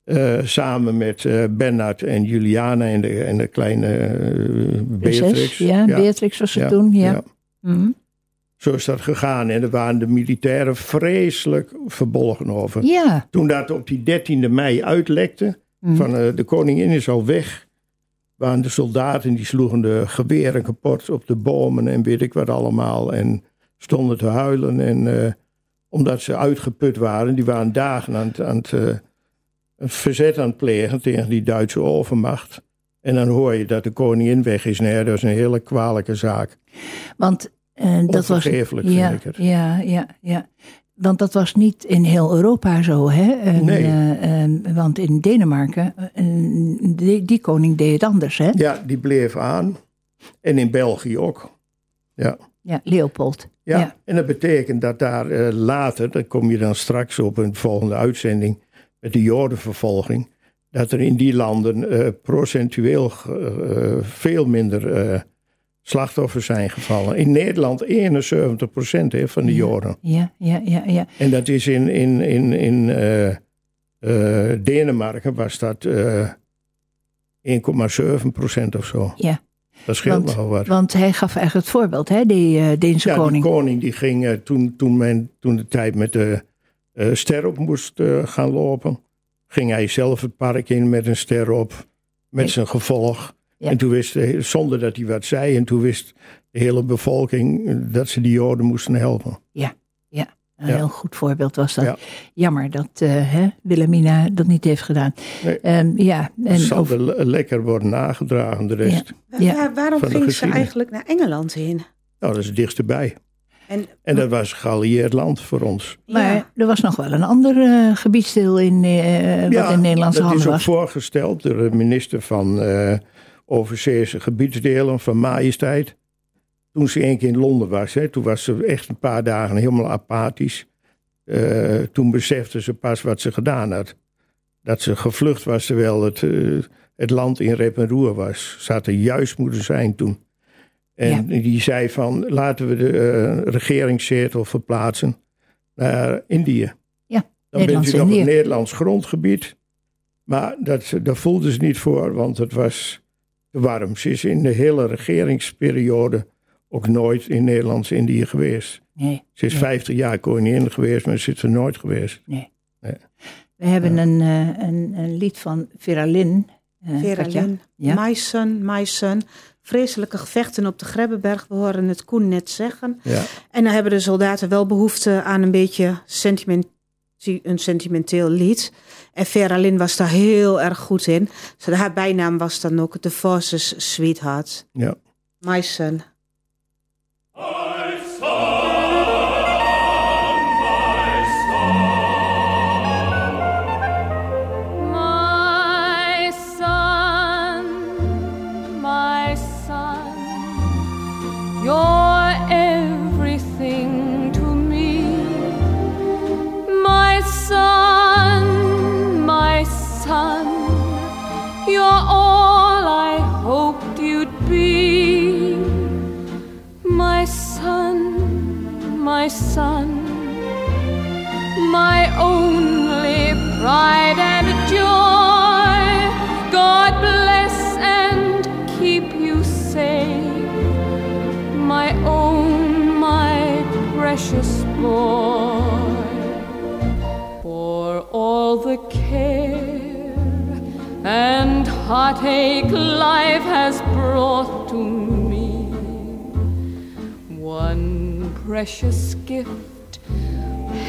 Eh, samen met eh Bernard en Juliana en de, en de kleine Beatrix. Ja, Beatrix was het toen, ja. Mhm. Zo is dat gegaan. En daar waren de militairen vreselijk verbolgen over. Ja. Toen dat op die 13e mei uitlekte, Mhm. van eh, de koningin is al weg, waren de soldaten die sloegen de geweren kapot op de bomen en weet ik wat allemaal. En stonden te huilen. En eh, omdat ze uitgeput waren, die waren dagen aan het, aan het eh, verzet aan het plegen tegen die Duitse overmacht. En dan hoor je dat de koningin weg is. Nee, dat is een hele kwalijke zaak. Want eh, dat was. Ja, het. Ja, ja, ja. Want dat was niet in heel Europa zo, hè? En, Nee. eh, eh, want in Denemarken, eh, die, die koning deed het anders, hè? Ja, die bleef aan. En in België ook. Ja. Ja, Leopold. Ja, Ja. en dat betekent dat daar eh, later, daar kom je dan straks op de volgende uitzending, met de Jodenvervolging, dat er in die landen eh, procentueel eh, veel minder eh, slachtoffers zijn gevallen. In Nederland 71 procent van de Joden. Ja, ja, ja, ja. En dat is in, in, in, in eh, eh, Denemarken was dat eh 1,7 procent of zo. Ja. Dat scheelt Want, nogal wat. want hij gaf eigenlijk het voorbeeld, hè, die eh, Deense Ja, koning. die koning die ging eh, toen, toen, men, toen de tijd met de eh, ster op moest eh, gaan lopen, ging hij zelf het park in met een ster op, met Ja. zijn gevolg. Ja. En toen wist zonder dat hij wat zei, en toen wist de hele bevolking eh, dat ze die Joden moesten helpen. Ja, Een Ja. heel goed voorbeeld was dat. Ja. Jammer dat eh, hè, Wilhelmina dat niet heeft gedaan. Nee. Ehm, ja, Het en zal lekker worden nagedragen, de rest. Ja. Waar- waarom ging ze eigenlijk naar Engeland heen? Nou, dat is het dichtstbij. En, En dat was geallieerd land voor ons. maar ja, er was nog wel een ander eh, gebiedsdeel in, eh, wat in Nederlandse dat is handen ook was. voorgesteld door de minister van eh Overzeese gebiedsdelen van Majesteit. Toen ze één keer in Londen was, hè, toen was ze echt een paar dagen helemaal apathisch. Eh, toen besefte ze pas wat ze gedaan had. Dat ze gevlucht was terwijl het, eh, het land in rep en roer was. Ze had er juist moeten zijn toen. En die zei van laten we de eh, regeringszetel verplaatsen naar Indië. Ja, Dan bent u nog op Nederlands grondgebied. Maar dat, daar voelde ze niet voor, want het was warm. Ze is in de hele regeringsperiode ook nooit in Nederlands-Indië geweest. Nee, Ze is Nee. 50 jaar koningin geweest, maar ze is er nooit geweest. we hebben een, eh, een, een lied van Vera Lynn. eh, Vera Katja. Lynn, Ja. My Son, My Son. Vreselijke gevechten op de Grebbeberg, we horen het Koen net zeggen. Ja, En dan hebben de soldaten wel behoefte aan een beetje sentiment, een sentimenteel lied. En Vera Lynn was daar heel erg goed in. Haar bijnaam was dan ook The Forces Sweetheart. ja. My Son. Boy. For all the care and heartache life has brought to me, one precious gift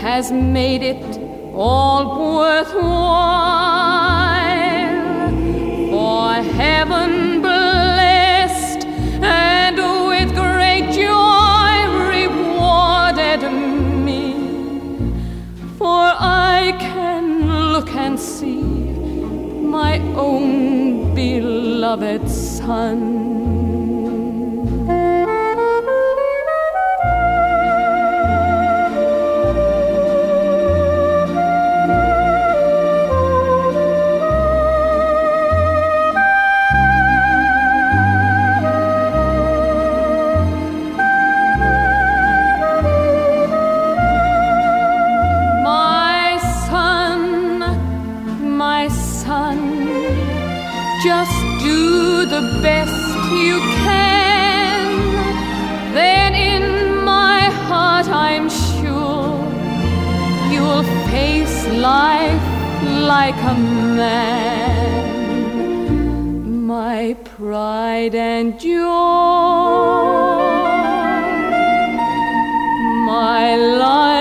has made it all worthwhile. For heaven own beloved son. Life like a man. My pride and joy my life,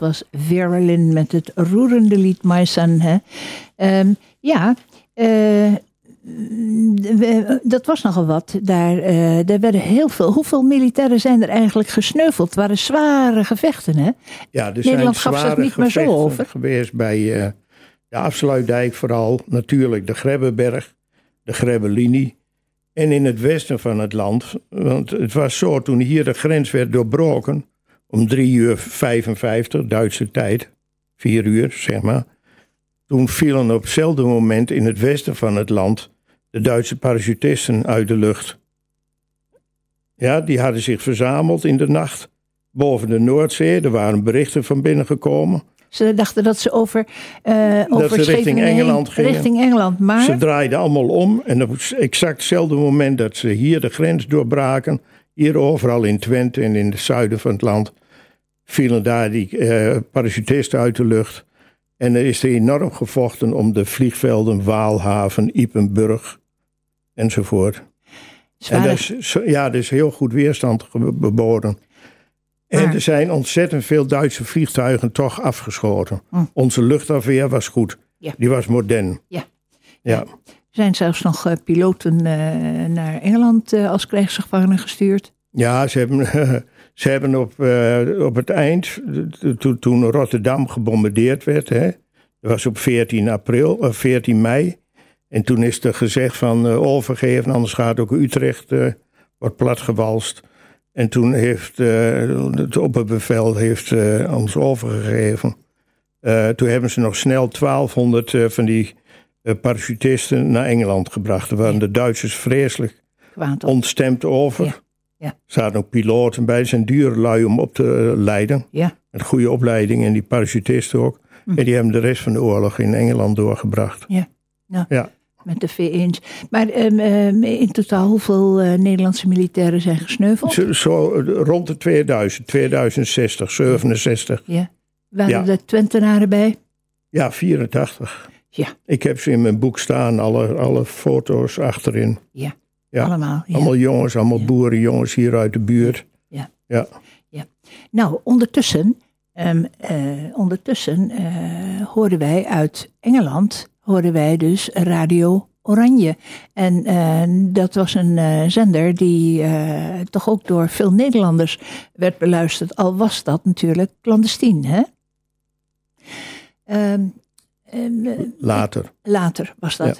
was Vera Lynn met het roerende lied My Son. Hè? Ehm, ja, eh, we- dat was nogal wat. Daar, eh, er werden heel veel. Hoeveel militairen zijn er eigenlijk gesneuveld? Het waren zware gevechten, hè? Ja, er Nederland zijn gaf zich niet meer zo over. geweest bij eh, de afsluitdijk vooral. Natuurlijk de Grebbeberg, de Grebbelinie. En in het westen van het land. Want het was zo, toen hier de grens werd doorbroken... om 3 uur 55 Duitse tijd, 4 uur zeg maar... toen vielen op hetzelfde moment in het westen van het land... de Duitse parachutisten uit de lucht. Ja, die hadden zich verzameld in de nacht boven de Noordzee. Er waren berichten van binnengekomen Ze dachten dat ze over, eh over ze richting Engeland gingen. Richting Engeland, maar... Ze draaiden allemaal om en op exact hetzelfde moment dat ze hier de grens doorbraken, hier overal in Twente en in het zuiden van het land, vielen daar die eh parachutisten uit de lucht. En er is er enorm gevochten om de vliegvelden Waalhaven, Ipenburg enzovoort. En dat is, ja, er is heel goed weerstand ge- geboden. En Maar- er zijn ontzettend veel Duitse vliegtuigen toch afgeschoten. Hm. Onze luchtafweer was goed. Ja. Die was modern. Ja. Ja. Er zijn zelfs nog eh, piloten eh, naar Engeland als krijgsgevangenen gestuurd. Ja, ze hebben, [laughs] ze hebben op, eh, op het eind, to- to- toen Rotterdam gebombardeerd werd, hè, dat was op 14, april, eh, 14 mei. En toen is er gezegd van eh, overgeven, anders gaat ook Utrecht wordt platgewalst. En toen heeft het opperbevel heeft, ons overgegeven. Toen hebben ze nog snel 1200 eh, van die parachutisten naar Engeland gebracht. Daar waren de Duitsers vreselijk ontstemd over. Ja, ja. Er zaten ook piloten bij. Het zijn dure lui om op te leiden. Ja. Met goede opleiding en die parachutisten ook. Hm. En die hebben de rest van de oorlog in Engeland doorgebracht. Met de V1's. Maar ehm, ehm, in totaal hoeveel eh, Nederlandse militairen zijn gesneuveld? Zo, zo, rond de 2000, 2060, 67. Ja. Waren Ja. er Twentenaren bij? Ja, 84. Ja. Ik heb ze in mijn boek staan, alle, alle foto's achterin. Ja. Allemaal. Ja. Allemaal jongens, allemaal Ja. boerenjongens hier uit de buurt. Ja. Ja. Nou, ondertussen, ehm, eh, ondertussen eh, hoorden wij uit Engeland, hoorden wij dus Radio Oranje. En eh, dat was een eh, zender die toch ook door veel Nederlanders werd beluisterd. Al was dat natuurlijk clandestien, hè? Ehm, eh, Later. later was dat.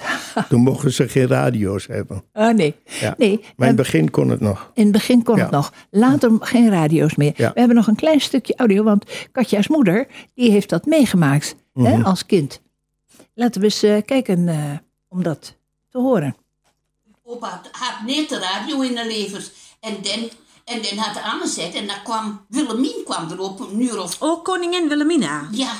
Toen mochten ze geen radio's hebben. Ah, nee. Ja. nee. Maar in het ehm, begin kon het nog. In het begin kon Ja. het nog. Later geen radio's meer. Ja. We hebben nog een klein stukje audio, want Katja's moeder die heeft dat meegemaakt hè, Mhm. als kind. Laten we eens eh, kijken eh, om dat te horen. Opa had, had net de radio in de levens. En dan, en dan had hij aangezet en dan kwam Willemien kwam erop, een uur of... Oh, koningin Wilhelmina. Ja,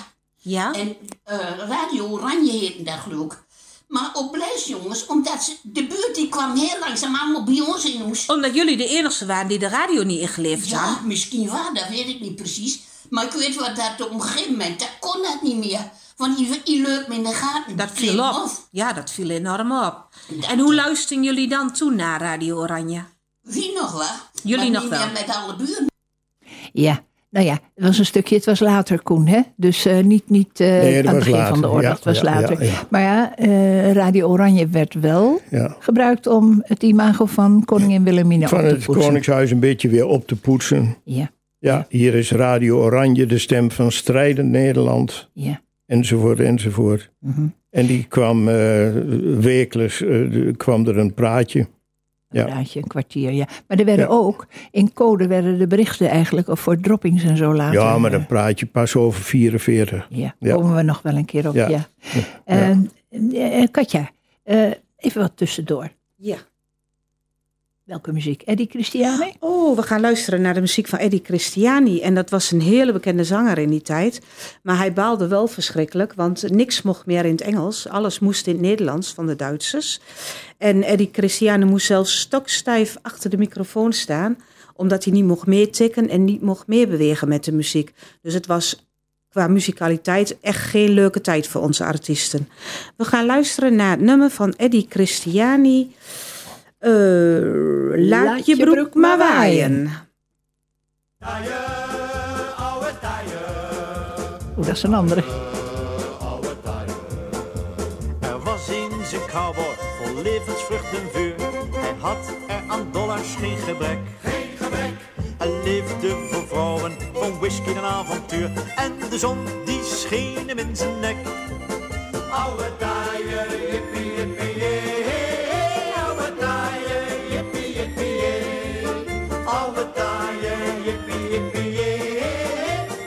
Ja? en eh, Radio Oranje heette dat geloof ik. Maar op blijf jongens, omdat ze, de buurt die kwam heel langzaam allemaal bij ons in huis. Omdat jullie de enigste waren die de radio niet ingeleverd Ja, hadden. misschien waar, dat weet ik niet precies. Maar ik weet wat dat op een gegeven moment, dat kon dat niet meer. Want die, die me in de gaten. Dat viel op. af. Ja, dat viel enorm op. En hoe luisteren jullie dan toe naar Radio Oranje? Wie nog wel? Jullie maar nog niet wel. meer met alle buren. Ja, nou ja, het was een stukje, het was later Koen, hè? Dus eh, niet, niet eh, Nee, aan het begin later. van de oorlog, Ja, het was ja, later. ja. Maar ja, eh, Radio Oranje werd wel gebruikt om het imago van koningin Wilhelmina Van op te het poetsen. Koningshuis een beetje weer op te poetsen. Ja, Ja, hier is Radio Oranje, de stem van strijdend Nederland. ja. Enzovoort, enzovoort. mhm. En die kwam wekelijks, kwam er een praatje. Een Ja. een kwartier, ja. Maar er werden Ja. ook, in code werden de berichten eigenlijk, of voor droppings en zo later. Ja, maar eh, dan praat je pas over 44. Ja, Ja. komen we nog wel een keer op, ja. Ja. En, eh, Katja, eh, even wat tussendoor. Ja. Welke muziek? Eddie Christiane? Oh, we gaan luisteren naar de muziek van Eddie Christiani. En dat was een hele bekende zanger in die tijd. Maar hij baalde wel verschrikkelijk, want niks mocht meer in het Engels. Alles moest in het Nederlands van de Duitsers. En Eddie Christiani moest zelfs stokstijf achter de microfoon staan, omdat hij niet mocht meetikken en niet mocht meebewegen met de muziek. Dus het was qua muzikaliteit echt geen leuke tijd voor onze artiesten. We gaan luisteren naar het nummer van Eddie Christiani. Eh, laat, je broek maar waaien. Oeh, dat is een andere. Er was eens een cowboy vol levensvrucht en vuur. Hij had er aan dollars geen gebrek. Geen gebrek. Hij leefde voor vrouwen, van whisky en avontuur. En de zon die scheen hem in zijn nek. Oude taaie, jippie, jippie, Oude taaie, jippie, jippie, jee.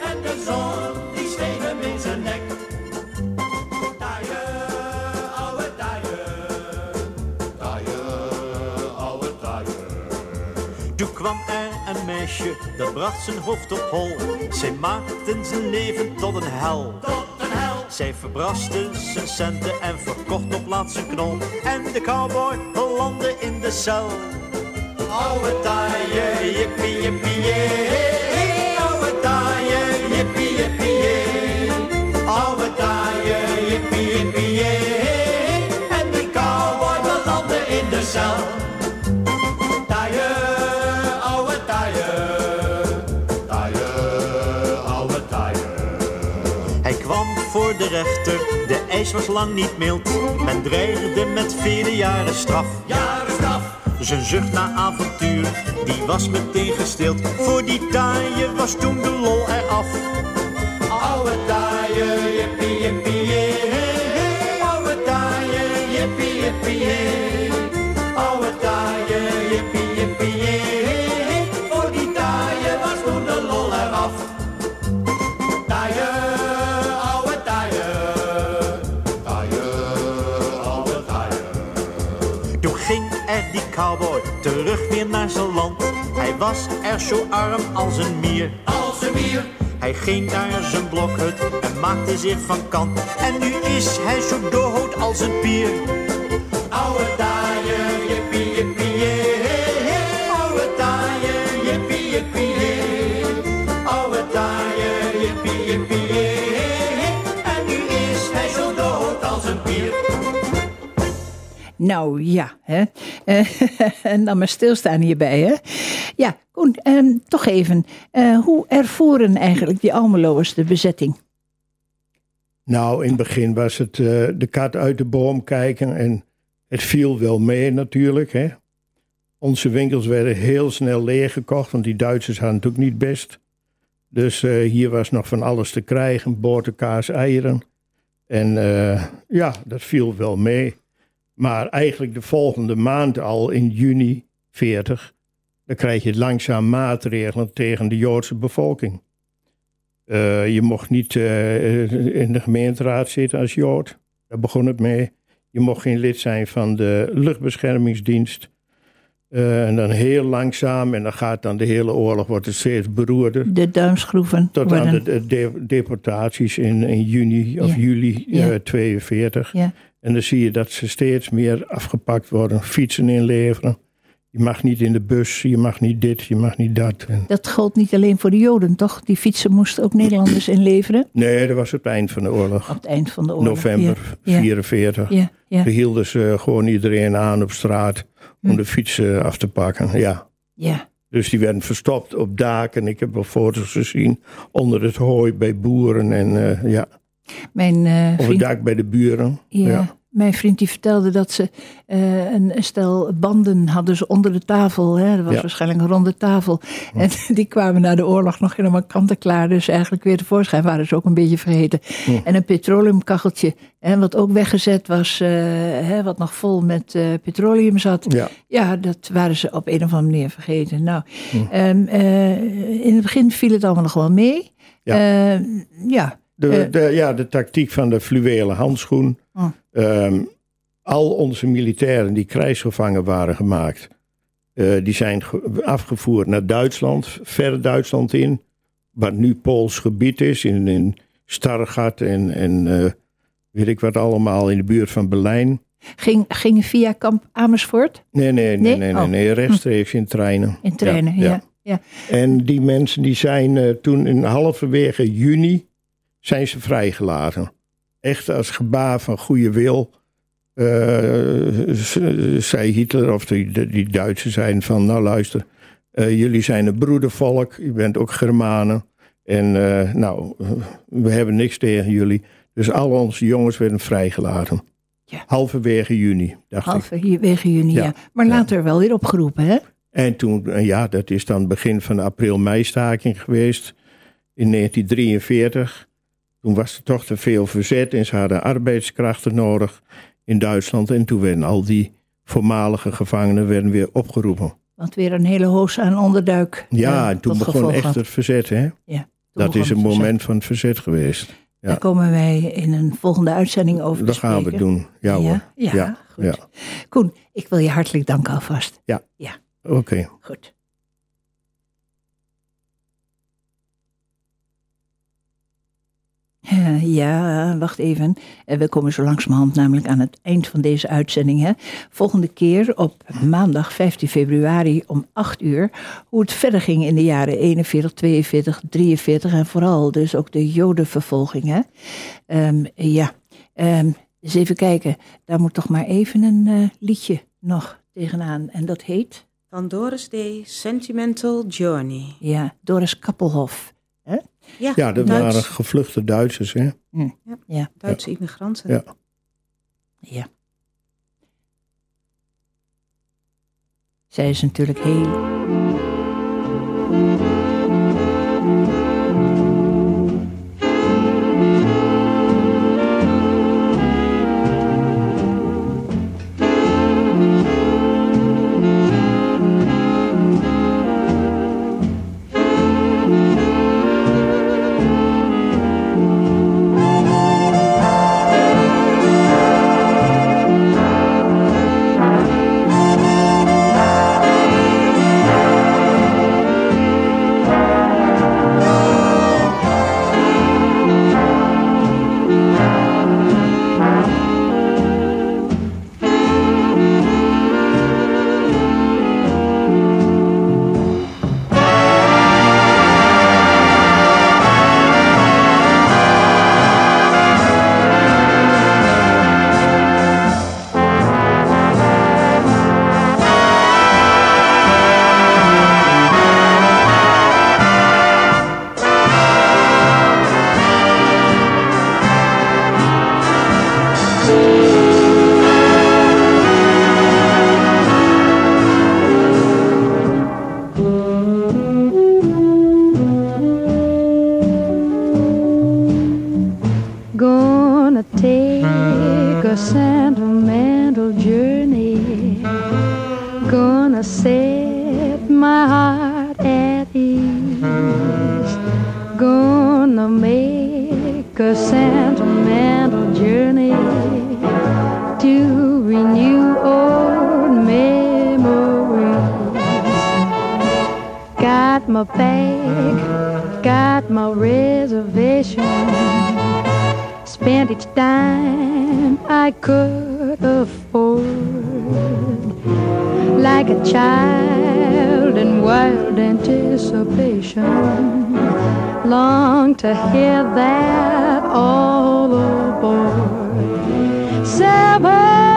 En de zon die scheen hem in zijn nek. Taaie, oude taaie. Taaie, oude. Toen kwam er een meisje, dat bracht zijn hoofd op hol. Zij maakten zijn leven tot een hel. Zij verbraste zijn centen en verkocht op laatst zijn knol. En de cowboy belandde in de cel. Oude taaie, jippie, jippie, jee. Oude taaie, jippie, jippie, jee. Oude taaie, jippie, jippie, jee. En de cowboy belandde in de cel. Taaie, oude taaie. Taaie, oude taaie. Hij kwam voor de rechter, de eis was lang niet mild. Men dreigde met vele jaren straf. Jaren straf. Zijn zucht naar avontuur, die was meteen gestild. Voor die taaie was toen de lol eraf. Oude taaie, jippie, jippie, jee. Oude taaie, jippie, jippie, jee. Cowboy terug weer naar zijn land. Hij was er zo arm als een mier. Als een mier. Hij ging naar zijn blokhut en maakte zich van kant. En nu is hij zo dood als een pier. Oude Nou ja, hè. Eh, [laughs] en dan maar stilstaan hierbij, hè. Ja, Koen, ehm, toch even. eh, hoe ervoeren eigenlijk die Almeloers de bezetting? Nou, in het begin was het eh, de kat uit de boom kijken en het viel wel mee natuurlijk. Hè. Onze winkels werden heel snel leeggekocht, want die Duitsers hadden ook niet best. Dus hier was nog van alles te krijgen, boter, kaas, eieren. En ja, dat viel wel mee. Maar eigenlijk de volgende maand al, in juni 40, dan krijg je langzaam maatregelen tegen de Joodse bevolking. Eh, je mocht niet eh, in de gemeenteraad zitten als Jood. Daar begon het mee. Je mocht geen lid zijn van de luchtbeschermingsdienst. Eh, en dan heel langzaam, en dan gaat dan de hele oorlog, wordt het steeds beroerder. De duimschroeven Tot aan de, de de- deportaties in, in juni of Ja. juli Ja. eh 42. Ja. En dan zie je dat ze steeds meer afgepakt worden, fietsen inleveren. Je mag niet in de bus, je mag niet dit, je mag niet dat. Dat gold niet alleen voor de Joden, toch? Die fietsen moesten ook Nederlanders inleveren. nee, dat was het eind van de oorlog. Op het eind van de oorlog. November Ja, ja, 44. Ja, ja, hielden ze gewoon iedereen aan op straat om Hm. de fietsen af te pakken. Ja. ja. Dus die werden verstopt op daken. Ik heb wel foto's gezien onder het hooi bij boeren en eh, ja, Mijn, eh, op het bij de buren. ja, ja. mijn vriend die vertelde dat ze eh, een een stel banden hadden ze onder de tafel. Hè? Dat was Ja. waarschijnlijk een ronde tafel. En [laughs] die kwamen na de oorlog nog helemaal kant klaar. Dus eigenlijk weer tevoorschijn waren ze ook een beetje vergeten. En een petroleumkacheltje, hè, wat ook weggezet was. eh, hè, wat nog vol met petroleum zat. Ja. Ja, dat waren ze op een of andere manier vergeten. Nou, ehm, eh, in het begin viel het allemaal nog wel mee. Ja. Ehm, ja. De, Eh. de, ja, de tactiek van de fluwelen handschoen. Oh. Ehm, al onze militairen die krijgsgevangen waren gemaakt, eh, die zijn ge- afgevoerd naar Duitsland, ver Duitsland in, wat nu Pools gebied is, in, in Stargard en, en eh, weet ik wat allemaal, in de buurt van Berlijn. Ging, ging via kamp Amersfoort Nee, nee, nee, Nee? nee, Oh. nee, rechtstreeks in treinen. in treinen. Ja, ja. En die mensen die zijn eh, toen in halverwege juni zijn ze vrijgelaten. Echt als gebaar van goede wil. eh, zei Hitler of die, die- Duitsers zijn van nou luister, eh, jullie zijn een broedervolk, u bent ook Germanen. En eh, nou, we hebben niks tegen jullie. Dus al onze jongens werden vrijgelaten. Ja. Halverwege juni, dacht ik. Halverwege juni, ja. Ja. Maar later wel weer opgeroepen, hè? En toen, ja, dat is dan begin van de april-meistaking geweest in 1943. Toen was er toch te veel verzet en ze hadden arbeidskrachten nodig in Duitsland. En toen werden al die voormalige gevangenen werden weer opgeroepen. Want weer een hele hoos aan onderduik. Ja, eh, en toen begon echt had. het verzet, hè? Ja, Dat is een verzet. moment van het verzet geweest. ja. Daar komen wij in een volgende uitzending over Dat gaan we doen. Ja, hoor. Ja, ja, Ja, goed. ja. Koen, ik wil je hartelijk danken alvast. Oké. Goed. Eh, ja, wacht even. Eh, we komen zo langzamerhand namelijk aan het eind van deze uitzending. Hè. Volgende keer op maandag 15 februari om 8 uur. Hoe het verder ging in de jaren 41, 42, 43 en vooral dus ook de jodenvervolging. Hè. Ehm, ja, Ehm, eens even kijken. Daar moet toch maar even een eh, liedje nog tegenaan. En dat heet? Van Doris Day, Sentimental Journey. Ja, Doris Kappelhof. Hè? Ja, Ja, dat Duits. waren gevluchte Duitsers, hè? Ja, Duitse immigranten. Ja. ja. Zij is natuurlijk heel Take a sentimental journey. Gonna set my heart at ease. Gonna make a sentimental journey to renew old memories. Got my bag, got my reservation. Spent each dime I could afford. Like a child in wild anticipation. Long to hear that all aboard. Seven,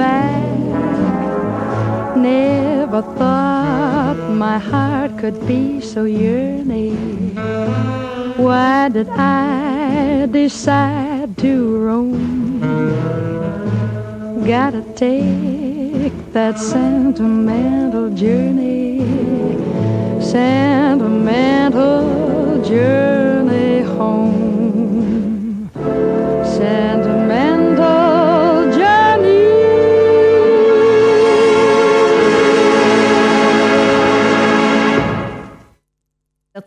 back. Never thought my heart could be so yearning. Why did I decide to roam? Gotta take that sentimental journey, sentimental journey home, sentimental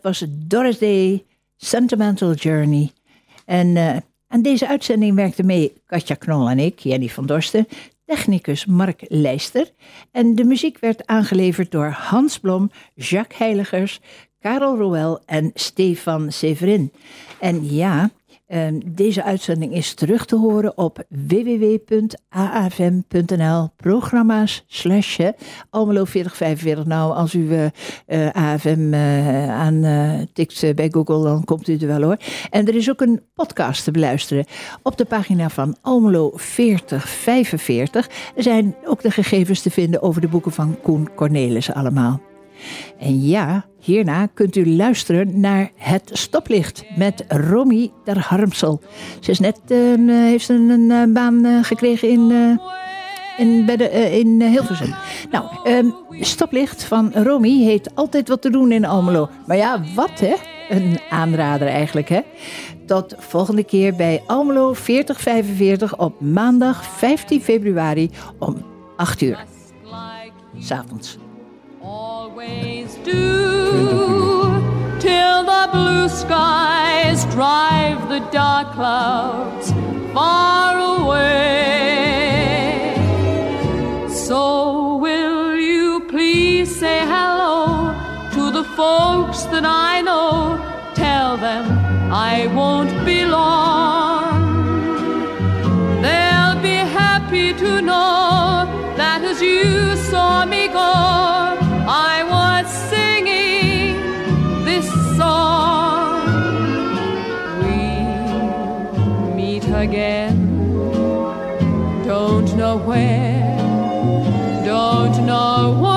Was Day, Sentimental Journey. En eh, aan deze uitzending werkten mee Katja Knol en ik, Jenny van Dorsten, technicus Mark Leister. En de muziek werd aangeleverd door Hans Blom, Jacques Heiligers, Karel Roel en Stefan Severin. En ja, ehm, deze uitzending is terug te horen op www.afm.nl programma's slash Almelo 4045. Nou, als u eh, eh, AFM eh, aan tikt bij Google, dan komt u er wel hoor. En er is ook een podcast te beluisteren op de pagina van Almelo 4045. Er zijn ook de gegevens te vinden over de boeken van Koen Cornelis allemaal. En ja, hierna kunt u luisteren naar Het Stoplicht met Romy der Harmsel. Ze is net, eh, heeft een, een eh, baan eh, gekregen in, in, bij de, in Hilversum. Nou, ehm, Stoplicht van Romy heet Altijd wat te doen in Almelo. Maar ja, wat hè? Een aanrader eigenlijk hè? Tot volgende keer bij Almelo 4045 op maandag 15 februari om 8 uur. S'avonds. Always do till the blue skies drive the dark clouds far away. So will you please say hello to the folks that I know? Tell them I won't be long. They'll be happy to know that as you saw me go, again. Don't know where, don't know what.